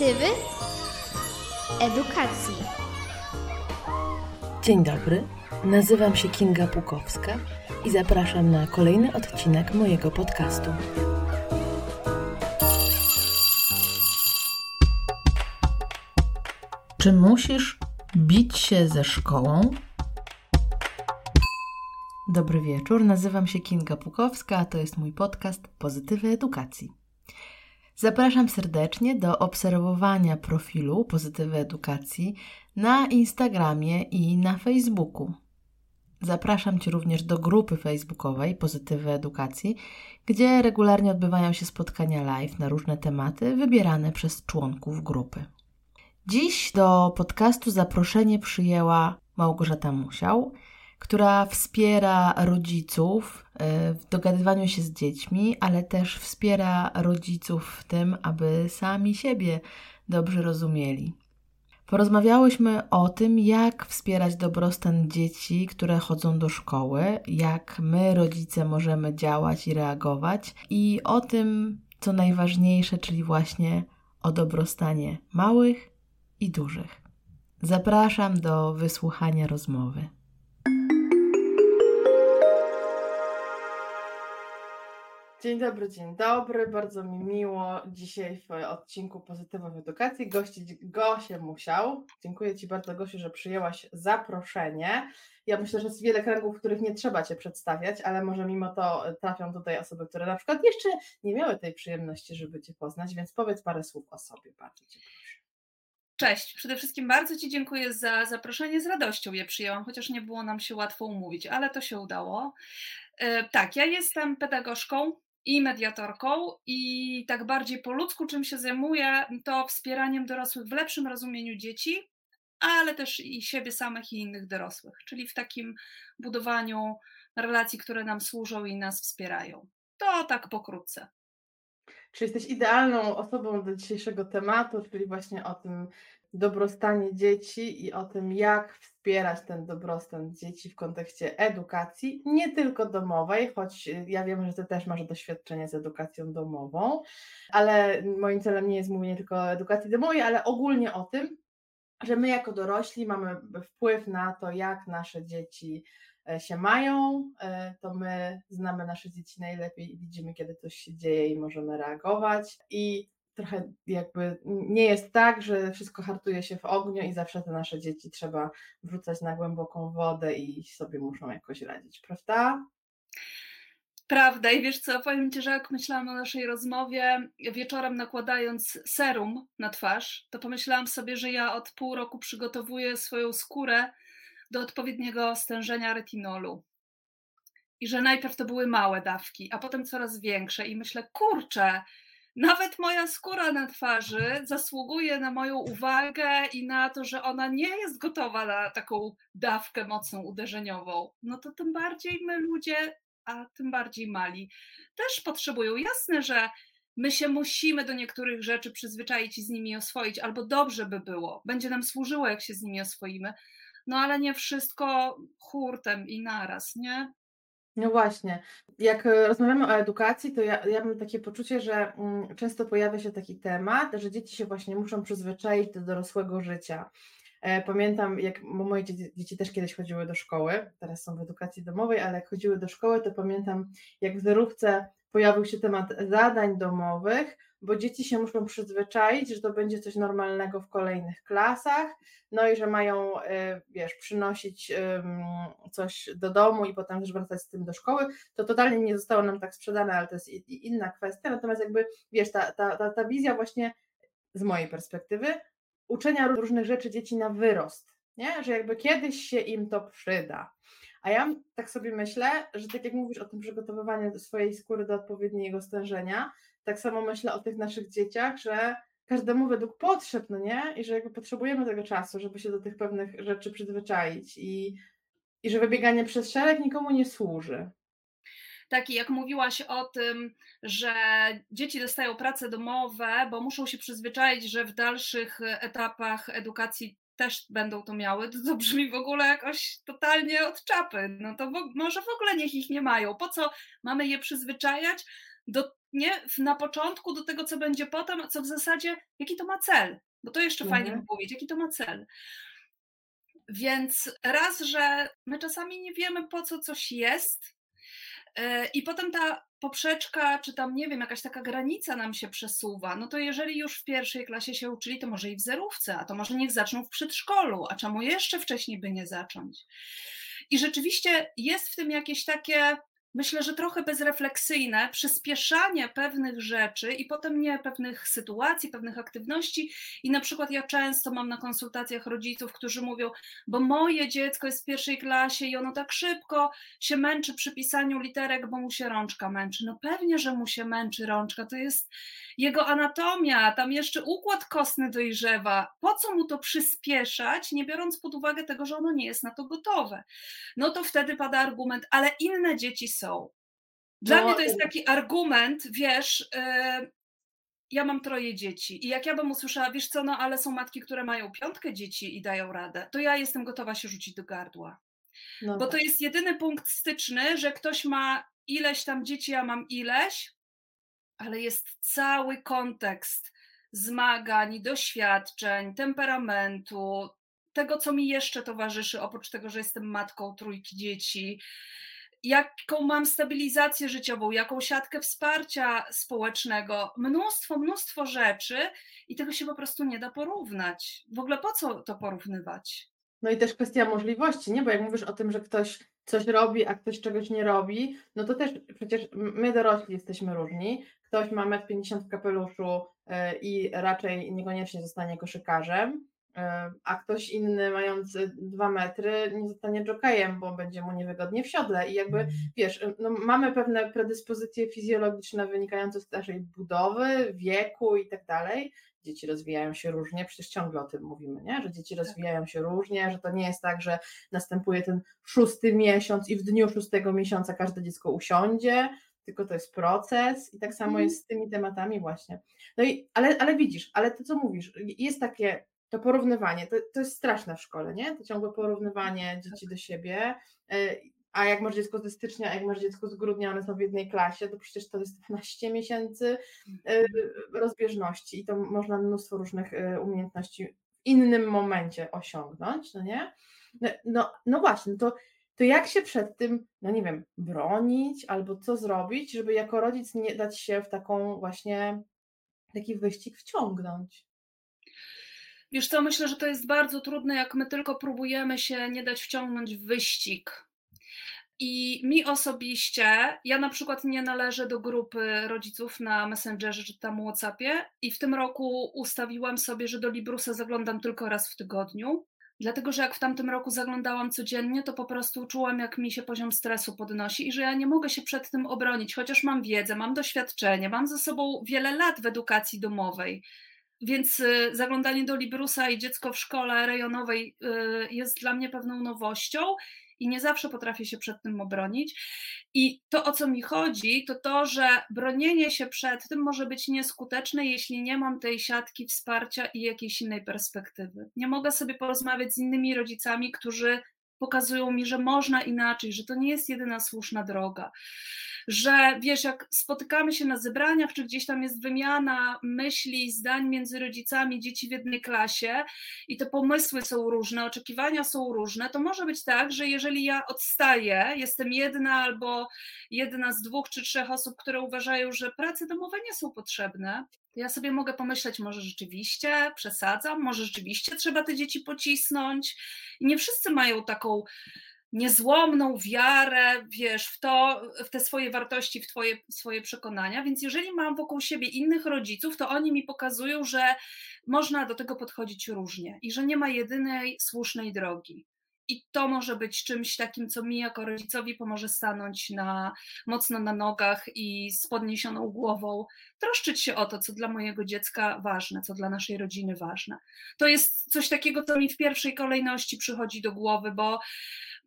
pozytywy edukacji. Dzień dobry, nazywam się Kinga Pukowska i zapraszam na kolejny odcinek mojego podcastu. Czy musisz bić się ze szkołą? Dobry wieczór, nazywam się Kinga Pukowska, a to jest mój podcast Pozytywy Edukacji. Zapraszam serdecznie do obserwowania profilu Pozytywy Edukacji na Instagramie i na Facebooku. Zapraszam Cię również do grupy facebookowej Pozytywy Edukacji, gdzie regularnie odbywają się spotkania live na różne tematy wybierane przez członków grupy. Dziś do podcastu zaproszenie przyjęła Małgorzata Musiał, która wspiera rodziców e, w dogadywaniu się z dziećmi, ale też wspiera rodziców w tym, aby sami siebie dobrze rozumieli. Porozmawiałyśmy o tym, jak wspierać dobrostan dzieci, które chodzą do szkoły, jak my, rodzice, możemy działać i reagować, i o tym, co najważniejsze, czyli właśnie o dobrostanie małych i dużych. Zapraszam do wysłuchania rozmowy. Dzień dobry, dzień dobry. Bardzo mi miło dzisiaj w odcinku Pozytywa w Edukacji gościć Gosię Musiał. Dziękuję Ci bardzo, Gosiu, że przyjęłaś zaproszenie. Ja myślę, że jest wiele kręgów, w których nie trzeba Cię przedstawiać, ale może mimo to trafią tutaj osoby, które na przykład jeszcze nie miały tej przyjemności, żeby Cię poznać, więc powiedz parę słów o sobie. Bardzo Cię proszę. Cześć, przede wszystkim bardzo Ci dziękuję za zaproszenie. Z radością je przyjęłam, chociaż nie było nam się łatwo umówić, ale to się udało. E, tak, ja jestem pedagogzką, i mediatorką, i tak bardziej po ludzku, czym się zajmuję, to wspieraniem dorosłych w lepszym rozumieniu dzieci, ale też i siebie samych i innych dorosłych, czyli w takim budowaniu relacji, które nam służą i nas wspierają. To tak pokrótce. Czy jesteś idealną osobą do dzisiejszego tematu, czyli właśnie o tym dobrostanie dzieci i o tym, jak wspierać ten dobrostan dzieci w kontekście edukacji, nie tylko domowej, choć ja wiem, że Ty też masz doświadczenie z edukacją domową, ale moim celem nie jest mówienie tylko o edukacji domowej, ale ogólnie o tym, że my jako dorośli mamy wpływ na to, jak nasze dzieci e, się mają, e, to my znamy nasze dzieci najlepiej i widzimy, kiedy coś się dzieje i możemy reagować. I trochę jakby nie jest tak, że wszystko hartuje się w ogniu i zawsze te nasze dzieci trzeba wrzucać na głęboką wodę i sobie muszą jakoś radzić, prawda? Prawda i wiesz co, powiem Ci, że jak myślałam o naszej rozmowie, wieczorem nakładając serum na twarz, to pomyślałam sobie, że ja od pół roku przygotowuję swoją skórę do odpowiedniego stężenia retinolu. I że najpierw to były małe dawki, a potem coraz większe. I myślę, kurczę, nawet moja skóra na twarzy zasługuje na moją uwagę i na to, że ona nie jest gotowa na taką dawkę mocną uderzeniową. No to tym bardziej my ludzie, a tym bardziej mali, też potrzebują. Jasne, że my się musimy do niektórych rzeczy przyzwyczaić i z nimi oswoić, albo dobrze by było, będzie nam służyło, jak się z nimi oswoimy. No ale nie wszystko hurtem i naraz, nie? No właśnie, jak e, rozmawiamy o edukacji, to ja, ja mam takie poczucie, że mm, często pojawia się taki temat, że dzieci się właśnie muszą przyzwyczaić do dorosłego życia. E, pamiętam, jak moje dzieci, dzieci też kiedyś chodziły do szkoły, teraz są w edukacji domowej, ale jak chodziły do szkoły, to pamiętam, jak w zerówce pojawił się temat zadań domowych, bo dzieci się muszą przyzwyczaić, że to będzie coś normalnego w kolejnych klasach, no i że mają, y, wiesz, przynosić coś do domu i potem też wracać z tym do szkoły. To totalnie nie zostało nam tak sprzedane, ale to jest inna kwestia. Natomiast jakby, wiesz, ta, ta, ta, ta wizja właśnie z mojej perspektywy uczenia różnych rzeczy dzieci na wyrost, nie? że jakby kiedyś się im to przyda. A ja tak sobie myślę, że tak jak mówisz o tym przygotowywaniu swojej skóry do odpowiedniego stężenia, tak samo myślę o tych naszych dzieciach, że każdemu według potrzeb, no nie? I że jakby potrzebujemy tego czasu, żeby się do tych pewnych rzeczy przyzwyczaić i, i że wybieganie przez szereg nikomu nie służy. Tak, i jak mówiłaś o tym, że dzieci dostają prace domowe, bo muszą się przyzwyczaić, że w dalszych etapach edukacji też będą to miały, to, to brzmi w ogóle jakoś totalnie od czapy. No to w, może w ogóle niech ich nie mają. Po co mamy je przyzwyczajać? do, nie, na początku do tego, co będzie potem, co w zasadzie, jaki to ma cel. Bo to jeszcze mhm. fajnie by powiedzieć, jaki to ma cel. Więc raz, że my czasami nie wiemy, po co coś jest, e, i potem ta poprzeczka, czy tam, nie wiem, jakaś taka granica nam się przesuwa, no to jeżeli już w pierwszej klasie się uczyli, to może i w zerówce, a to może niech zaczną w przedszkolu, a czemu jeszcze wcześniej by nie zacząć? I rzeczywiście jest w tym jakieś takie myślę, że trochę bezrefleksyjne przyspieszanie pewnych rzeczy i potem nie pewnych sytuacji, pewnych aktywności. I na przykład ja często mam na konsultacjach rodziców, którzy mówią, bo moje dziecko jest w pierwszej klasie i ono tak szybko się męczy przy pisaniu literek, bo mu się rączka męczy. No pewnie, że mu się męczy rączka, to jest jego anatomia, tam jeszcze układ kostny dojrzewa. Po co mu to przyspieszać, nie biorąc pod uwagę tego, że ono nie jest na to gotowe? No to wtedy pada argument, ale inne dzieci są. Dla no, mnie to jest taki argument, wiesz, yy, ja mam troje dzieci i jak ja bym usłyszała, wiesz co, no ale są matki, które mają piątkę dzieci i dają radę, to ja jestem gotowa się rzucić do gardła. No Bo tak. to jest jedyny punkt styczny, że ktoś ma ileś tam dzieci, ja mam ileś, ale jest cały kontekst zmagań, doświadczeń, temperamentu, tego, co mi jeszcze towarzyszy, oprócz tego, że jestem matką trójki dzieci, jaką mam stabilizację życiową, jaką siatkę wsparcia społecznego, mnóstwo, mnóstwo rzeczy i tego się po prostu nie da porównać. W ogóle po co to porównywać? No i też kwestia możliwości, nie? Bo jak mówisz o tym, że ktoś coś robi, a ktoś czegoś nie robi, no to też przecież my dorośli jesteśmy różni. Ktoś ma 1,50 m w kapeluszu e, i raczej niekoniecznie zostanie koszykarzem, a ktoś inny mając 2 metry nie zostanie jokejem, bo będzie mu niewygodnie w siodle i jakby wiesz, no mamy pewne predyspozycje fizjologiczne wynikające z naszej budowy, wieku i tak dalej, dzieci rozwijają się różnie, przecież ciągle o tym mówimy, nie? że dzieci tak. rozwijają się różnie, że to nie jest tak, że następuje ten szósty miesiąc i w dniu szóstego miesiąca każde dziecko usiądzie, tylko to jest proces i tak samo mm. jest z tymi tematami właśnie. No i, ale, ale widzisz, ale to co mówisz, jest takie to porównywanie, to, to jest straszne w szkole, nie? To ciągłe porównywanie dzieci do siebie. E, a jak masz dziecko ze stycznia, a jak masz dziecko z grudnia, one są w jednej klasie, to przecież to jest 12 miesięcy mhm. y, rozbieżności i to można mnóstwo różnych y, umiejętności w innym momencie osiągnąć, no nie? No, no, no właśnie, to, to jak się przed tym, no nie wiem, bronić albo co zrobić, żeby jako rodzic nie dać się w taką właśnie taki wyścig wciągnąć? Wiesz co, myślę, że to jest bardzo trudne, jak my tylko próbujemy się nie dać wciągnąć w wyścig i mi osobiście, ja na przykład nie należę do grupy rodziców na Messengerze czy tam Whatsappie i w tym roku ustawiłam sobie, że do Librusa zaglądam tylko raz w tygodniu. Dlatego, że jak w tamtym roku zaglądałam codziennie, to po prostu czułam, jak mi się poziom stresu podnosi i że ja nie mogę się przed tym obronić, chociaż mam wiedzę, mam doświadczenie, mam ze sobą wiele lat w edukacji domowej. Więc y, zaglądanie do Librusa i dziecko w szkole rejonowej y, jest dla mnie pewną nowością i nie zawsze potrafię się przed tym obronić. I to, o co mi chodzi, to to, że bronienie się przed tym może być nieskuteczne, jeśli nie mam tej siatki wsparcia i jakiejś innej perspektywy. Nie mogę sobie porozmawiać z innymi rodzicami, którzy pokazują mi, że można inaczej, że to nie jest jedyna słuszna droga. Że wiesz, jak spotykamy się na zebraniach, czy gdzieś tam jest wymiana myśli, zdań między rodzicami dzieci w jednej klasie i te pomysły są różne, oczekiwania są różne, to może być tak, że jeżeli ja odstaję, jestem jedna albo jedna z dwóch czy trzech osób, które uważają, że prace domowe nie są potrzebne, ja sobie mogę pomyśleć, może rzeczywiście przesadzam, może rzeczywiście trzeba te dzieci pocisnąć. I nie wszyscy mają taką niezłomną wiarę, wiesz, w to, w te swoje wartości, w twoje, swoje przekonania. Więc jeżeli mam wokół siebie innych rodziców, to oni mi pokazują, że można do tego podchodzić różnie i że nie ma jedynej słusznej drogi. I to może być czymś takim, co mi jako rodzicowi pomoże stanąć na, mocno na nogach i z podniesioną głową, troszczyć się o to, co dla mojego dziecka ważne, co dla naszej rodziny ważne. To jest coś takiego, co mi w pierwszej kolejności przychodzi do głowy, bo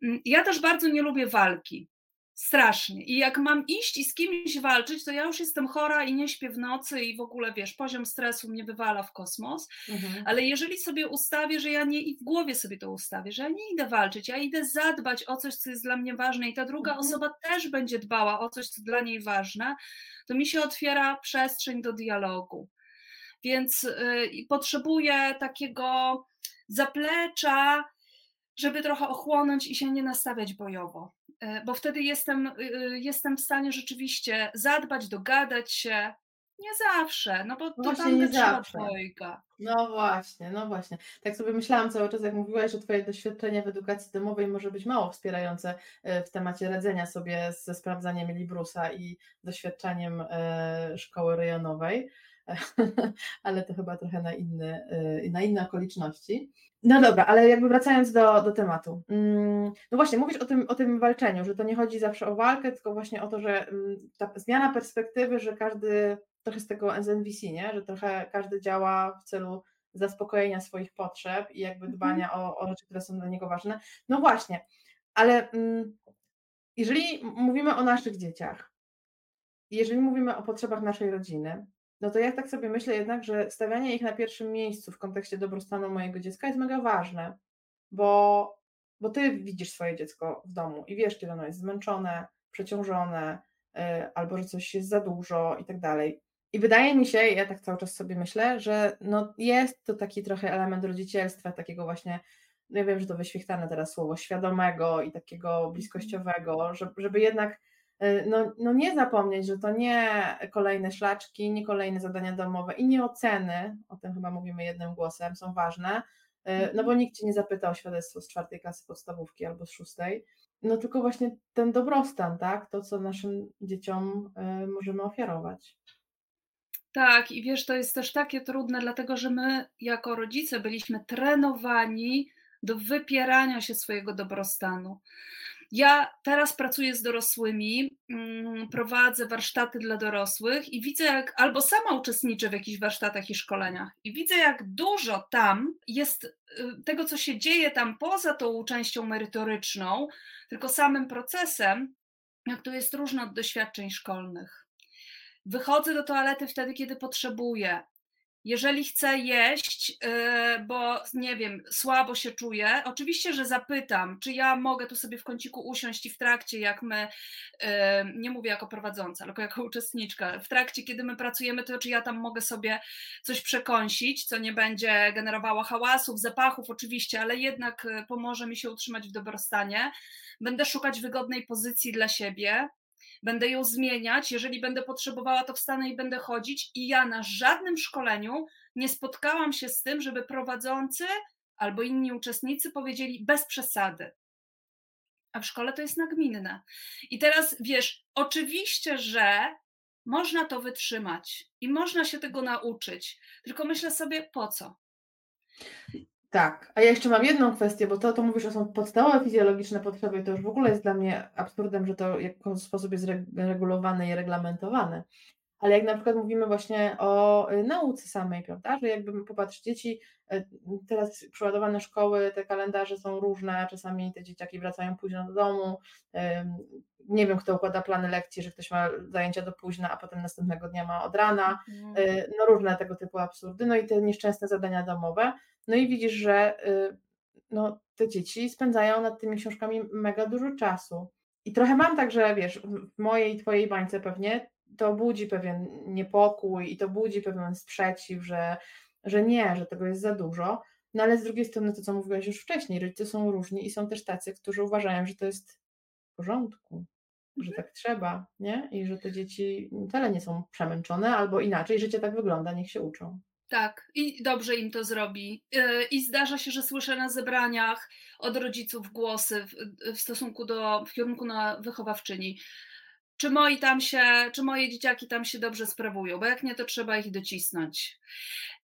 Mm, ja też bardzo nie lubię walki. Strasznie. I jak mam iść i z kimś walczyć, to ja już jestem chora i nie śpię w nocy i w ogóle wiesz, poziom stresu mnie wywala w kosmos. Mhm. Ale jeżeli sobie ustawię, że ja nie i w głowie sobie to ustawię, że ja nie idę walczyć, ja idę zadbać o coś, co jest dla mnie ważne i ta druga mhm. osoba też będzie dbała o coś, co dla niej ważne, to mi się otwiera przestrzeń do dialogu. Więc yy, potrzebuję takiego zaplecza, żeby trochę ochłonąć i się nie nastawiać bojowo. E, bo wtedy jestem, y, y, jestem w stanie rzeczywiście zadbać, dogadać się. Nie zawsze, no bo no to tam nie trzeba dwojga. No właśnie, no właśnie. Tak sobie myślałam cały czas, jak mówiłaś, że Twoje doświadczenie w edukacji domowej może być mało wspierające e, w temacie radzenia sobie ze sprawdzaniem Librusa i doświadczeniem e, szkoły rejonowej, ale to chyba trochę na inne, na inne okoliczności. No dobra, ale jakby wracając do, do tematu. Mm, no właśnie, mówisz o tym, o tym walczeniu, że to nie chodzi zawsze o walkę, tylko właśnie o to, że mm, ta zmiana perspektywy, że każdy trochę z tego SNVC, nie? że trochę każdy działa w celu zaspokojenia swoich potrzeb i jakby mhm. dbania o, o rzeczy, które są dla niego ważne. No właśnie, ale mm, jeżeli mówimy o naszych dzieciach, jeżeli mówimy o potrzebach naszej rodziny, no to ja tak sobie myślę jednak, że stawianie ich na pierwszym miejscu w kontekście dobrostanu mojego dziecka jest mega ważne, bo, bo ty widzisz swoje dziecko w domu i wiesz, kiedy ono jest zmęczone, przeciążone, yy, albo że coś jest za dużo i tak dalej. I wydaje mi się, ja tak cały czas sobie myślę, że no jest to taki trochę element rodzicielstwa, takiego właśnie, no ja wiem, że to wyświechtane teraz słowo, świadomego i takiego mhm. bliskościowego, żeby, żeby jednak no, no nie zapomnieć, że to nie kolejne szlaczki, nie kolejne zadania domowe i nie oceny, o tym chyba mówimy jednym głosem, są ważne, y, no bo mhm. nikt Cię nie zapyta o świadectwo z czwartej klasy podstawówki albo z szóstej, no tylko właśnie ten dobrostan, tak, to co naszym dzieciom y, możemy ofiarować. Tak, i wiesz, to jest też takie trudne, dlatego że my jako rodzice byliśmy trenowani do wypierania się swojego dobrostanu. Ja teraz pracuję z dorosłymi, mm, prowadzę warsztaty dla dorosłych i widzę, jak albo sama uczestniczę w jakichś warsztatach i szkoleniach, i widzę, jak dużo tam jest y, tego, co się dzieje tam poza tą częścią merytoryczną, tylko samym procesem, jak to jest różne od doświadczeń szkolnych. Wychodzę do toalety wtedy, kiedy potrzebuję jeżeli chcę jeść, y, bo nie wiem, słabo się czuję, oczywiście, że zapytam, czy ja mogę tu sobie w kąciku usiąść i w trakcie, jak my, y, nie mówię jako prowadząca, tylko jako uczestniczka, w trakcie, kiedy my pracujemy, to czy ja tam mogę sobie coś przekąsić, co nie będzie generowało hałasów, zapachów, oczywiście, ale jednak y, pomoże mi się utrzymać w dobrostanie. Będę szukać wygodnej pozycji dla siebie, będę ją zmieniać, jeżeli będę potrzebowała, to wstanę i będę chodzić. I ja na żadnym szkoleniu nie spotkałam się z tym, żeby prowadzący albo inni uczestnicy powiedzieli bez przesady. A w szkole to jest nagminne. I teraz wiesz, oczywiście, że można to wytrzymać i można się tego nauczyć, tylko myślę sobie, po co? Tak, a ja jeszcze mam jedną kwestię, bo to, to mówisz, że są podstawowe fizjologiczne potrzeby i to już w ogóle jest dla mnie absurdem, że to w jakiś sposób jest regulowane i reglamentowane. Ale jak na przykład mówimy właśnie o y, nauce samej, prawda, że jakby popatrz, dzieci, y, teraz przeładowane szkoły, te kalendarze są różne, czasami te dzieciaki wracają późno do domu, nie wiem, kto układa plany lekcji, że ktoś ma zajęcia do późna, a potem następnego dnia ma od rana, mhm. y, no różne tego typu absurdy, no i te nieszczęsne zadania domowe, no i widzisz, że no, te dzieci spędzają nad tymi książkami mega dużo czasu. I trochę mam tak, że wiesz, w mojej i twojej bańce pewnie to budzi pewien niepokój i to budzi pewien sprzeciw, że, że nie, że tego jest za dużo. No ale z drugiej strony to, co mówiłaś już wcześniej, rodzice są różni i są też tacy, którzy uważają, że to jest w porządku, że mhm. tak trzeba, nie? I że te dzieci wcale nie są przemęczone, albo inaczej, życie tak wygląda, niech się uczą. Tak, i dobrze im to zrobi. Y, I zdarza się, że słyszę na zebraniach od rodziców głosy w, w stosunku do, w kierunku na wychowawczyni czy moi tam się, czy moje dzieciaki tam się dobrze sprawują, bo jak nie, to trzeba ich docisnąć.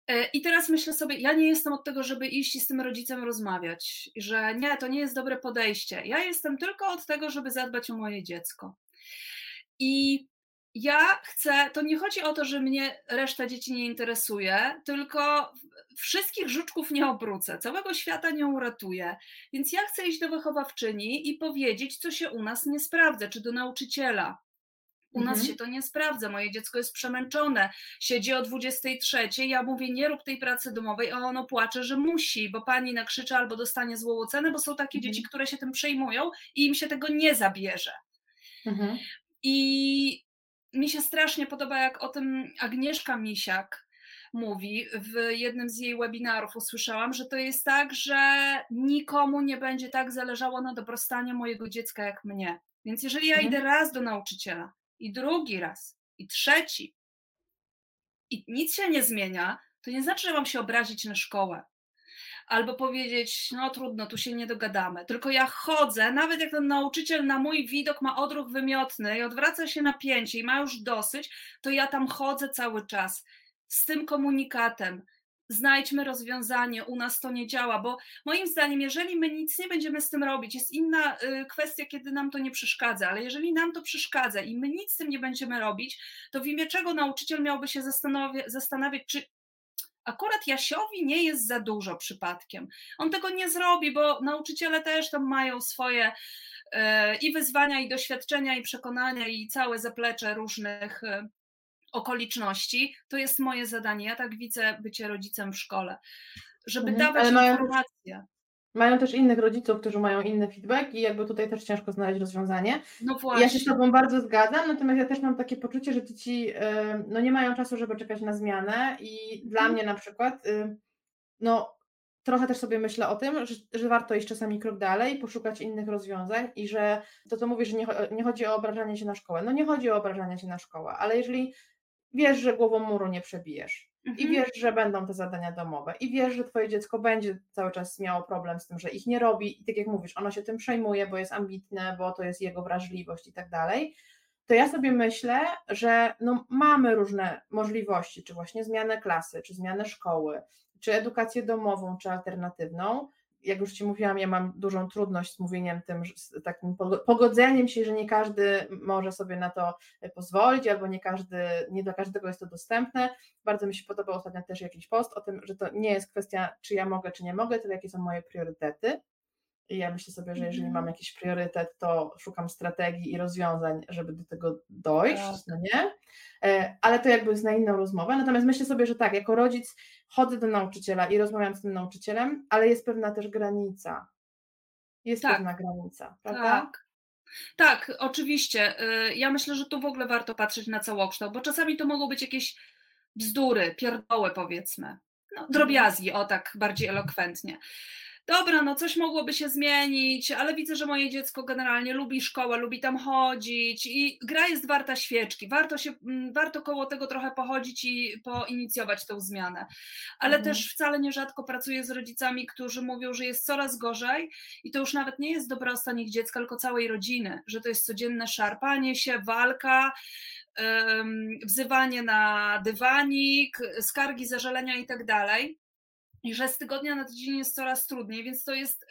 E, I teraz myślę sobie, ja nie jestem od tego, żeby iść i z tym rodzicem rozmawiać, że nie, to nie jest dobre podejście. Ja jestem tylko od tego, żeby zadbać o moje dziecko. I ja chcę, to nie chodzi o to, że mnie reszta dzieci nie interesuje, tylko wszystkich żuczków nie obrócę, całego świata nie uratuję. Więc ja chcę iść do wychowawczyni i powiedzieć, co się u nas nie sprawdza, czy do nauczyciela. U nas Mhm. się to nie sprawdza. Moje dziecko jest przemęczone, siedzi o 23. Ja mówię, nie rób tej pracy domowej, a ono płacze, że musi, bo pani nakrzyczy albo dostanie złą ocenę, bo są takie Mhm. dzieci, które się tym przejmują i im się tego nie zabierze. Mhm. I mi się strasznie podoba, jak o tym Agnieszka Misiak mówi. W jednym z jej webinarów usłyszałam, że to jest tak, że nikomu nie będzie tak zależało na dobrostanie mojego dziecka jak mnie. Więc jeżeli ja Mhm. idę raz do nauczyciela i drugi raz i trzeci i nic się nie zmienia, to nie znaczy, że mam się obrazić na szkołę. Albo powiedzieć, no trudno, tu się nie dogadamy. Tylko ja chodzę, nawet jak ten nauczyciel na mój widok ma odruch wymiotny i odwraca się napięcie i ma już dosyć, to ja tam chodzę cały czas z tym komunikatem. Znajdźmy rozwiązanie, u nas to nie działa, bo moim zdaniem, jeżeli my nic nie będziemy z tym robić, jest inna y, kwestia, kiedy nam to nie przeszkadza, ale jeżeli nam to przeszkadza i my nic z tym nie będziemy robić, to w imię czego nauczyciel miałby się zastanawiać, czy akurat Jasiowi nie jest za dużo przypadkiem. On tego nie zrobi, bo nauczyciele też tam mają swoje e, i wyzwania, i doświadczenia, i przekonania, i całe zaplecze różnych e, okoliczności. To jest moje zadanie. Ja tak widzę bycie rodzicem w szkole, żeby Mhm. dawać informacje. Mają też innych rodziców, którzy mają inny feedback i jakby tutaj też ciężko znaleźć rozwiązanie. No Ja się z właśnie. Tobą bardzo zgadzam, natomiast ja też mam takie poczucie, że dzieci no nie mają czasu, żeby czekać na zmianę i dla Mhm. mnie na przykład, no trochę też sobie myślę o tym, że, że warto iść czasami krok dalej, poszukać innych rozwiązań i że to, co mówisz, że nie, nie chodzi o obrażanie się na szkołę. No nie chodzi o obrażanie się na szkołę, ale jeżeli wiesz, że głową muru nie przebijesz i Mhm. wiesz, że będą te zadania domowe i wiesz, że twoje dziecko będzie cały czas miało problem z tym, że ich nie robi i tak jak mówisz, ono się tym przejmuje, bo jest ambitne, bo to jest jego wrażliwość i tak dalej, to ja sobie myślę, że no mamy różne możliwości, czy właśnie zmianę klasy, czy zmianę szkoły, czy edukację domową, czy alternatywną. Jak już Ci mówiłam, ja mam dużą trudność z mówieniem tym, z takim pogo- pogodzeniem się, że nie każdy może sobie na to pozwolić, albo nie każdy, nie dla każdego jest to dostępne. Bardzo mi się podobał ostatnio też jakiś post o tym, że to nie jest kwestia, czy ja mogę, czy nie mogę, tylko jakie są moje priorytety. I ja myślę sobie, że jeżeli Mhm. mam jakiś priorytet, to szukam strategii i rozwiązań, żeby do tego dojść, Tak. no nie? E, Ale to jakby jest na inną rozmowę. Natomiast myślę sobie, że tak, jako rodzic chodzę do nauczyciela i rozmawiam z tym nauczycielem, ale jest pewna też granica. Jest Tak. pewna granica, prawda? Tak. Tak, oczywiście. Y, Ja myślę, że tu w ogóle warto patrzeć na całokształt, bo czasami to mogą być jakieś bzdury, pierdoły powiedzmy. No, drobiazgi, o tak bardziej elokwentnie. Dobra, no coś mogłoby się zmienić, ale widzę, że moje dziecko generalnie lubi szkołę, lubi tam chodzić i gra jest warta świeczki. Warto, się, mm, warto koło tego trochę pochodzić i poinicjować tę zmianę. Ale Mhm. też wcale nierzadko pracuję z rodzicami, którzy mówią, że jest coraz gorzej i to już nawet nie jest dobrostan ich dziecka, tylko całej rodziny, że to jest codzienne szarpanie się, walka, wzywanie na dywanik, skargi, zażalenia i tak dalej. I że z tygodnia na tydzień jest coraz trudniej, więc to jest.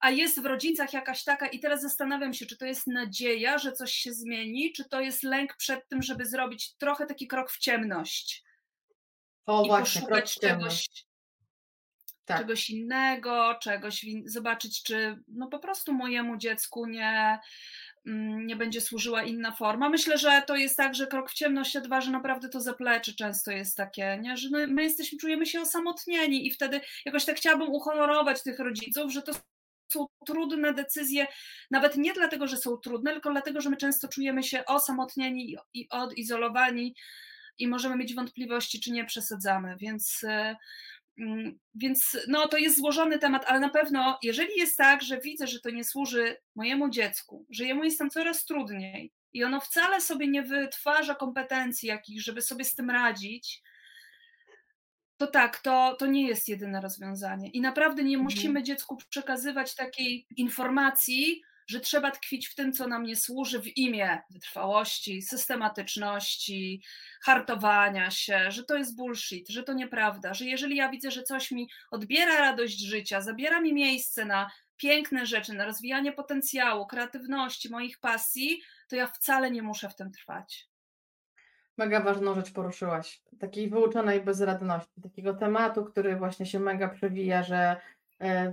A jest w rodzicach jakaś taka, i teraz zastanawiam się, czy to jest nadzieja, że coś się zmieni, czy to jest lęk przed tym, żeby zrobić trochę taki krok w ciemność O i właśnie, krok poszukać w ciemność. czegoś, Tak. czegoś innego, czegoś, w zobaczyć, czy no po prostu mojemu dziecku nie, nie będzie służyła inna forma. Myślę, że to jest tak, że krok w ciemność się dwa, że naprawdę to zaplecze często jest takie, nie? że my, my jesteśmy, czujemy się osamotnieni i wtedy jakoś tak chciałabym uhonorować tych rodziców, że to są trudne decyzje, nawet nie dlatego, że są trudne, tylko dlatego, że my często czujemy się osamotnieni i- odizolowani i możemy mieć wątpliwości, czy nie przesadzamy, więc e, Mm, Więc no, to jest złożony temat, ale na pewno, jeżeli jest tak, że widzę, że to nie służy mojemu dziecku, że jemu jest tam coraz trudniej i ono wcale sobie nie wytwarza kompetencji jakichś, żeby sobie z tym radzić, to tak, to, to nie jest jedyne rozwiązanie. I naprawdę nie Mhm. musimy dziecku przekazywać takiej informacji, że trzeba tkwić w tym, co nam nie służy w imię wytrwałości, systematyczności, hartowania się, że to jest bullshit, że to nieprawda, że jeżeli ja widzę, że coś mi odbiera radość życia, zabiera mi miejsce na piękne rzeczy, na rozwijanie potencjału, kreatywności, moich pasji, to ja wcale nie muszę w tym trwać. Mega ważną rzecz poruszyłaś. Takiej wyuczonej bezradności, takiego tematu, który właśnie się mega przewija, że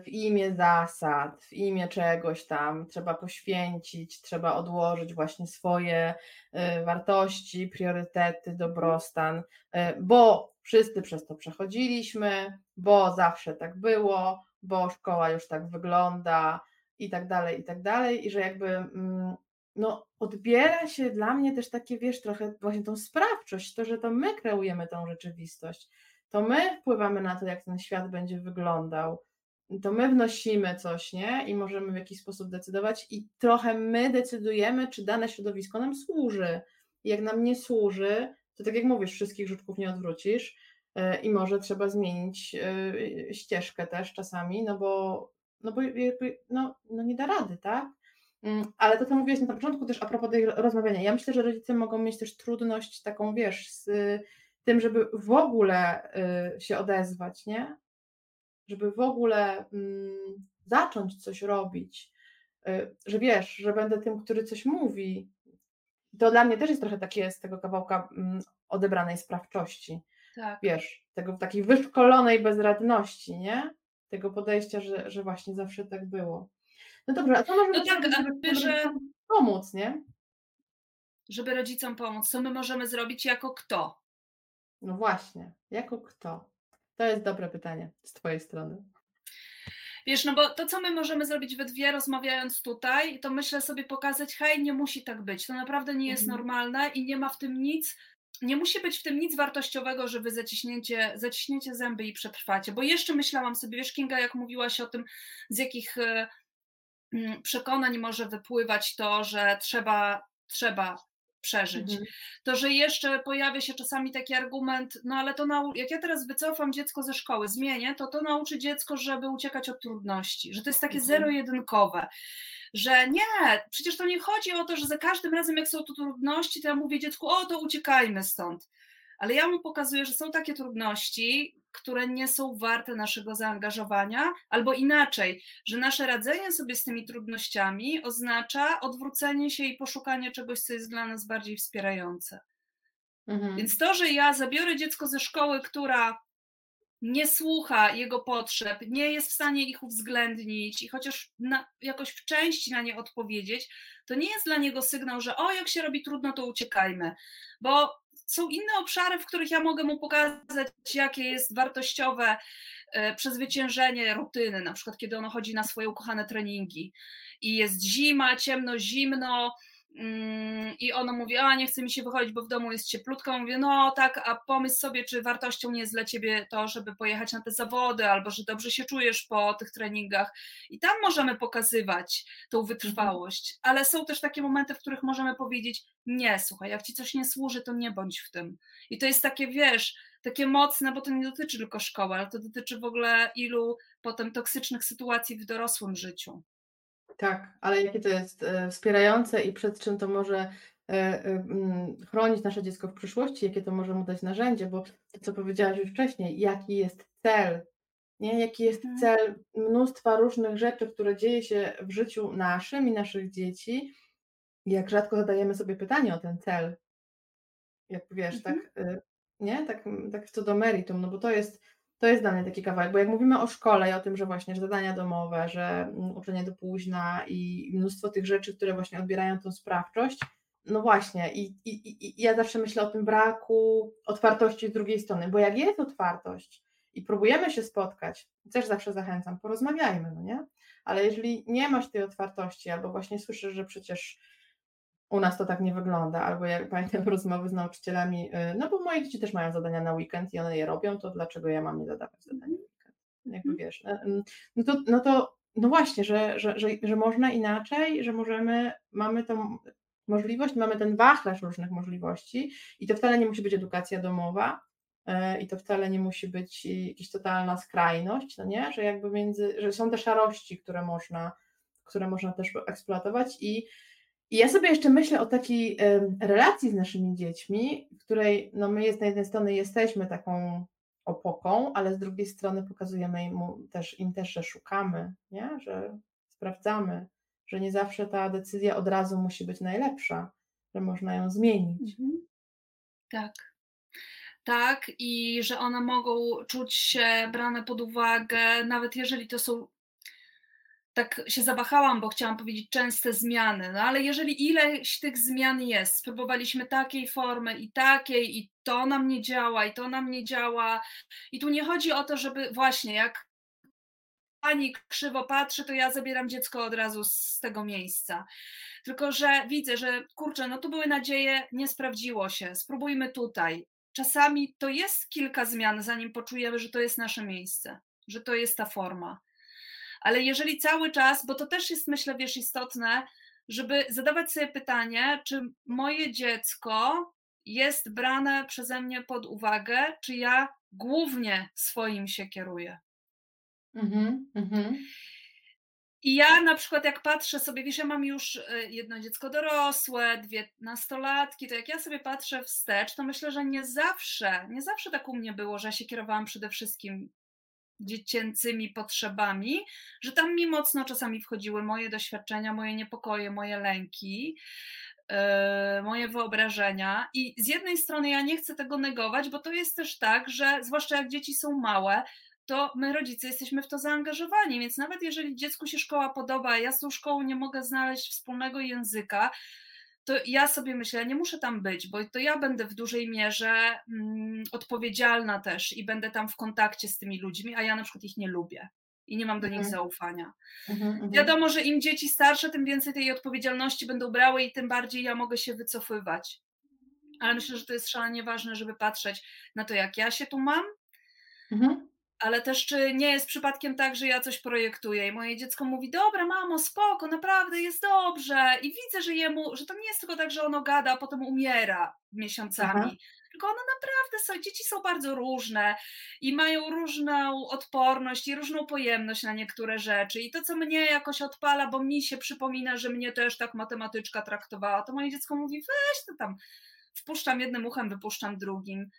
w imię zasad, w imię czegoś tam trzeba poświęcić, trzeba odłożyć właśnie swoje e, wartości, priorytety, dobrostan, e, bo wszyscy przez to przechodziliśmy, bo zawsze tak było, bo szkoła już tak wygląda i tak dalej, i tak dalej, i że jakby mm, no, odbiera się dla mnie też takie, wiesz, trochę właśnie tą sprawczość, to, że to my kreujemy tą rzeczywistość, to my wpływamy na to, jak ten świat będzie wyglądał, to my wnosimy coś, nie? I możemy w jakiś sposób decydować i trochę my decydujemy, czy dane środowisko nam służy. I jak nam nie służy, to tak jak mówisz, wszystkich rzutków nie odwrócisz e, i może trzeba zmienić e, ścieżkę też czasami, no bo, no bo no, no nie da rady, tak? Mm, ale to, co mówiłeś na początku też a propos tej rozmawiania, ja myślę, że rodzice mogą mieć też trudność taką, wiesz, z tym, żeby w ogóle y, się odezwać, nie? Żeby w ogóle mm, zacząć coś robić, y, że wiesz, że będę tym, który coś mówi. To dla mnie też jest trochę takie z tego kawałka mm, odebranej sprawczości. Tak. Wiesz, tego takiej wyszkolonej bezradności, nie? Tego podejścia, że, że właśnie zawsze tak było. No dobrze, a co możemy no tak, zrobić, żeby, że... pomóc, nie? Żeby rodzicom pomóc, co my możemy zrobić jako kto? No właśnie, jako kto? To jest dobre pytanie z Twojej strony. Wiesz, no bo to, co my możemy zrobić we dwie, rozmawiając tutaj, to myślę sobie pokazać, hej, nie musi tak być. To naprawdę nie jest mhm. normalne i nie ma w tym nic, nie musi być w tym nic wartościowego, że wy zaciśnięcie, zaciśnięcie zęby i przetrwacie. Bo jeszcze myślałam sobie, wiesz, Kinga, jak mówiłaś o tym, z jakich e, Mm, przekonań może wypływać to, że trzeba, trzeba przeżyć. Mhm. To, że jeszcze pojawia się czasami taki argument, no ale to nau- jak ja teraz wycofam dziecko ze szkoły, zmienię, to to nauczy dziecko, żeby uciekać od trudności, że to jest takie mhm. zero-jedynkowe. Że nie, przecież to nie chodzi o to, że za każdym razem, jak są tu trudności, to ja mówię dziecku, o to uciekajmy stąd. Ale ja mu pokazuję, że są takie trudności, które nie są warte naszego zaangażowania, albo inaczej, że nasze radzenie sobie z tymi trudnościami oznacza odwrócenie się i poszukanie czegoś, co jest dla nas bardziej wspierające. Mhm. Więc to, że ja zabiorę dziecko ze szkoły, która nie słucha jego potrzeb, nie jest w stanie ich uwzględnić i chociaż na, jakoś w części na nie odpowiedzieć, to nie jest dla niego sygnał, że o, jak się robi trudno, to uciekajmy. Bo są inne obszary, w których ja mogę mu pokazać, jakie jest wartościowe e, przezwyciężenie rutyny, na przykład kiedy ono chodzi na swoje ukochane treningi. I jest zima, ciemno, zimno, i ono mówi, a nie chce mi się wychodzić, bo w domu jest cieplutko. Mówię, no tak, a pomyśl sobie, czy wartością nie jest dla ciebie to, żeby pojechać na te zawody, albo że dobrze się czujesz po tych treningach. I tam możemy pokazywać tą wytrwałość, ale są też takie momenty, w których możemy powiedzieć, nie, słuchaj, jak ci coś nie służy, to nie bądź w tym. I to jest takie, wiesz, takie mocne, bo to nie dotyczy tylko szkoły, ale to dotyczy w ogóle ilu potem toksycznych sytuacji w dorosłym życiu. Tak, ale jakie to jest e, wspierające i przed czym to może e, e, mm, chronić nasze dziecko w przyszłości, jakie to może mu dać narzędzie, bo to, co powiedziałaś już wcześniej, jaki jest cel, nie? jaki jest mhm. cel mnóstwa różnych rzeczy, które dzieje się w życiu naszym i naszych dzieci, jak rzadko zadajemy sobie pytanie o ten cel, jak wiesz, tak, mhm. tak, nie, tak, tak co do meritum, no bo to jest, to jest dla mnie taki kawałek, bo jak mówimy o szkole i o tym, że właśnie że zadania domowe, że mm, uczenie do późna i mnóstwo tych rzeczy, które właśnie odbierają tą sprawczość, no właśnie, i, i, i ja zawsze myślę o tym braku otwartości z drugiej strony, bo jak jest otwartość i próbujemy się spotkać, też zawsze zachęcam, porozmawiajmy, no nie? Ale jeżeli nie masz tej otwartości, albo właśnie słyszysz, że przecież u nas to tak nie wygląda, albo jak pamiętam rozmowy z nauczycielami, y, no bo moje dzieci też mają zadania na weekend i one je robią, to dlaczego ja mam nie zadawać zadań na weekend? Jakby mhm. wiesz, no, no to, no to no właśnie, że, że, że, że można inaczej, że możemy, mamy tą możliwość, mamy ten wachlarz różnych możliwości i to wcale nie musi być edukacja domowa, y, i to wcale nie musi być jakaś totalna skrajność, no nie? Że jakby między, że są te szarości, które można, które można też eksploatować i i ja sobie jeszcze myślę o takiej relacji z naszymi dziećmi, w której no my na jednej strony jesteśmy taką opoką, ale z drugiej strony pokazujemy im też, im też, że szukamy, nie? że sprawdzamy, że nie zawsze ta decyzja od razu musi być najlepsza, że można ją zmienić. Mhm. Tak. Tak, i że one mogą czuć się brane pod uwagę, nawet jeżeli to są tak się zawahałam, bo chciałam powiedzieć częste zmiany, no ale jeżeli ileś tych zmian jest, spróbowaliśmy takiej formy i takiej, i to nam nie działa, i to nam nie działa, i tu nie chodzi o to, żeby właśnie jak pani krzywo patrzy, to ja zabieram dziecko od razu z tego miejsca. Tylko, że widzę, że kurczę, no tu były nadzieje, nie sprawdziło się, spróbujmy tutaj. Czasami to jest kilka zmian, zanim poczujemy, że to jest nasze miejsce, że to jest ta forma ale jeżeli cały czas, bo to też jest myślę, wiesz, istotne, żeby zadawać sobie pytanie, czy moje dziecko jest brane przeze mnie pod uwagę, czy ja głównie swoim się kieruję. Mhm, mhm. I ja na przykład jak patrzę sobie, wiesz, ja mam już y, jedno dziecko dorosłe, dwie nastolatki, to jak ja sobie patrzę wstecz, to myślę, że nie zawsze, nie zawsze tak u mnie było, że ja się kierowałam przede wszystkim dziecięcymi potrzebami, że tam mi mocno czasami wchodziły moje doświadczenia, moje niepokoje, moje lęki, yy, moje wyobrażenia. I z jednej strony ja nie chcę tego negować, bo to jest też tak, że zwłaszcza jak dzieci są małe, to my rodzice jesteśmy w to zaangażowani, więc nawet jeżeli dziecku się szkoła podoba, ja z tą szkołą nie mogę znaleźć wspólnego języka, to ja sobie myślę, nie muszę tam być, bo to ja będę w dużej mierze mm, odpowiedzialna też i będę tam w kontakcie z tymi ludźmi, a ja na przykład ich nie lubię i nie mam do nich mhm. zaufania. Mhm, mhm. Wiadomo, że im dzieci starsze, tym więcej tej odpowiedzialności będą brały i tym bardziej ja mogę się wycofywać. Ale myślę, że to jest szalenie ważne, żeby patrzeć na to, jak ja się tu mam, mhm ale też czy nie jest przypadkiem tak, że ja coś projektuję i moje dziecko mówi, dobra mamo, spoko, naprawdę jest dobrze i widzę, że jemu, że to nie jest tylko tak, że ono gada, a potem umiera miesiącami, Aha. tylko ono naprawdę są, dzieci są bardzo różne i mają różną odporność i różną pojemność na niektóre rzeczy i to, co mnie jakoś odpala, bo mi się przypomina, że mnie też tak matematyczka traktowała, to moje dziecko mówi, weź to tam, wpuszczam jednym uchem, wypuszczam drugim,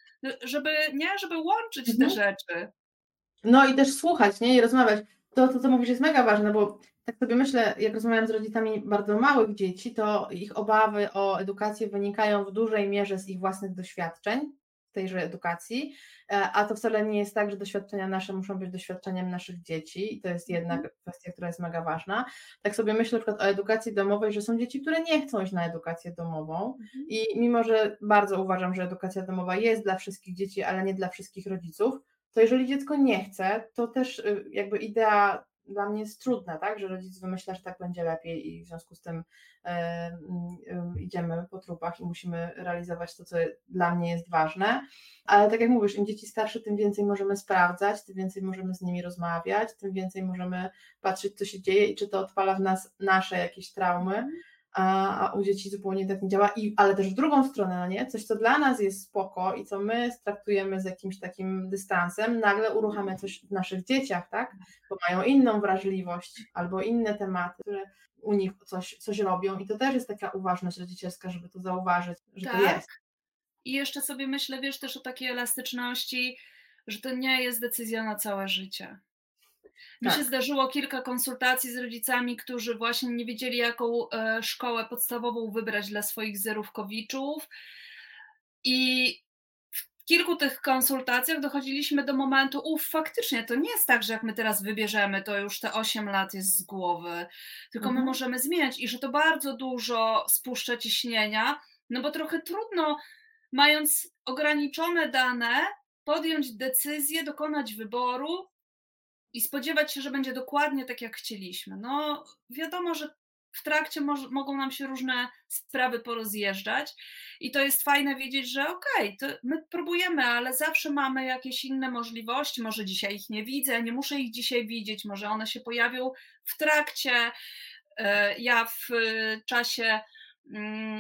żeby, nie, żeby łączyć mhm. te rzeczy. No i też słuchać, nie? I rozmawiać. To, to, co mówisz, jest mega ważne, bo tak sobie myślę, jak rozmawiam z rodzicami bardzo małych dzieci, to ich obawy o edukację wynikają w dużej mierze z ich własnych doświadczeń tejże edukacji, e, a to wcale nie jest tak, że doświadczenia nasze muszą być doświadczeniem naszych dzieci i to jest jednak mhm. kwestia, która jest mega ważna. Tak sobie myślę na przykład o edukacji domowej, że są dzieci, które nie chcą iść na edukację domową mhm. i mimo, że bardzo uważam, że edukacja domowa jest dla wszystkich dzieci, ale nie dla wszystkich rodziców, to jeżeli dziecko nie chce, to też y, jakby idea dla mnie jest trudna, tak, że rodzic wymyśla, że tak będzie lepiej i w związku z tym y, y, idziemy po trupach i musimy realizować to, co dla mnie jest ważne. Ale tak jak mówisz, im dzieci starsze, tym więcej możemy sprawdzać, tym więcej możemy z nimi rozmawiać, tym więcej możemy patrzeć, co się dzieje i czy to odpala w nas nasze jakieś traumy. A, a u dzieci zupełnie tak nie działa, I, ale też w drugą stronę, no nie? Coś, co dla nas jest spoko i co my traktujemy z jakimś takim dystansem, nagle uruchamia coś w naszych dzieciach, tak? Bo mają inną wrażliwość albo inne tematy, które u nich coś, coś robią i to też jest taka uważność rodzicielska, żeby to zauważyć, że tak. to jest. I jeszcze sobie myślę, wiesz, też o takiej elastyczności, że to nie jest decyzja na całe życie. Mi tak. się zdarzyło kilka konsultacji z rodzicami, którzy właśnie nie wiedzieli, jaką e, szkołę podstawową wybrać dla swoich zerówkowiczów. I w kilku tych konsultacjach dochodziliśmy do momentu, uff, faktycznie to nie jest tak, że jak my teraz wybierzemy, to już te 8 lat jest z głowy, tylko mhm. my możemy zmieniać i że to bardzo dużo spuszcza ciśnienia, no bo trochę trudno, mając ograniczone dane, podjąć decyzję, dokonać wyboru, i spodziewać się, że będzie dokładnie tak, jak chcieliśmy. No, wiadomo, że w trakcie mogą nam się różne sprawy porozjeżdżać i to jest fajne wiedzieć, że okej, okay, my próbujemy, ale zawsze mamy jakieś inne możliwości, może dzisiaj ich nie widzę, nie muszę ich dzisiaj widzieć, może one się pojawią w trakcie. E, ja w czasie Mm,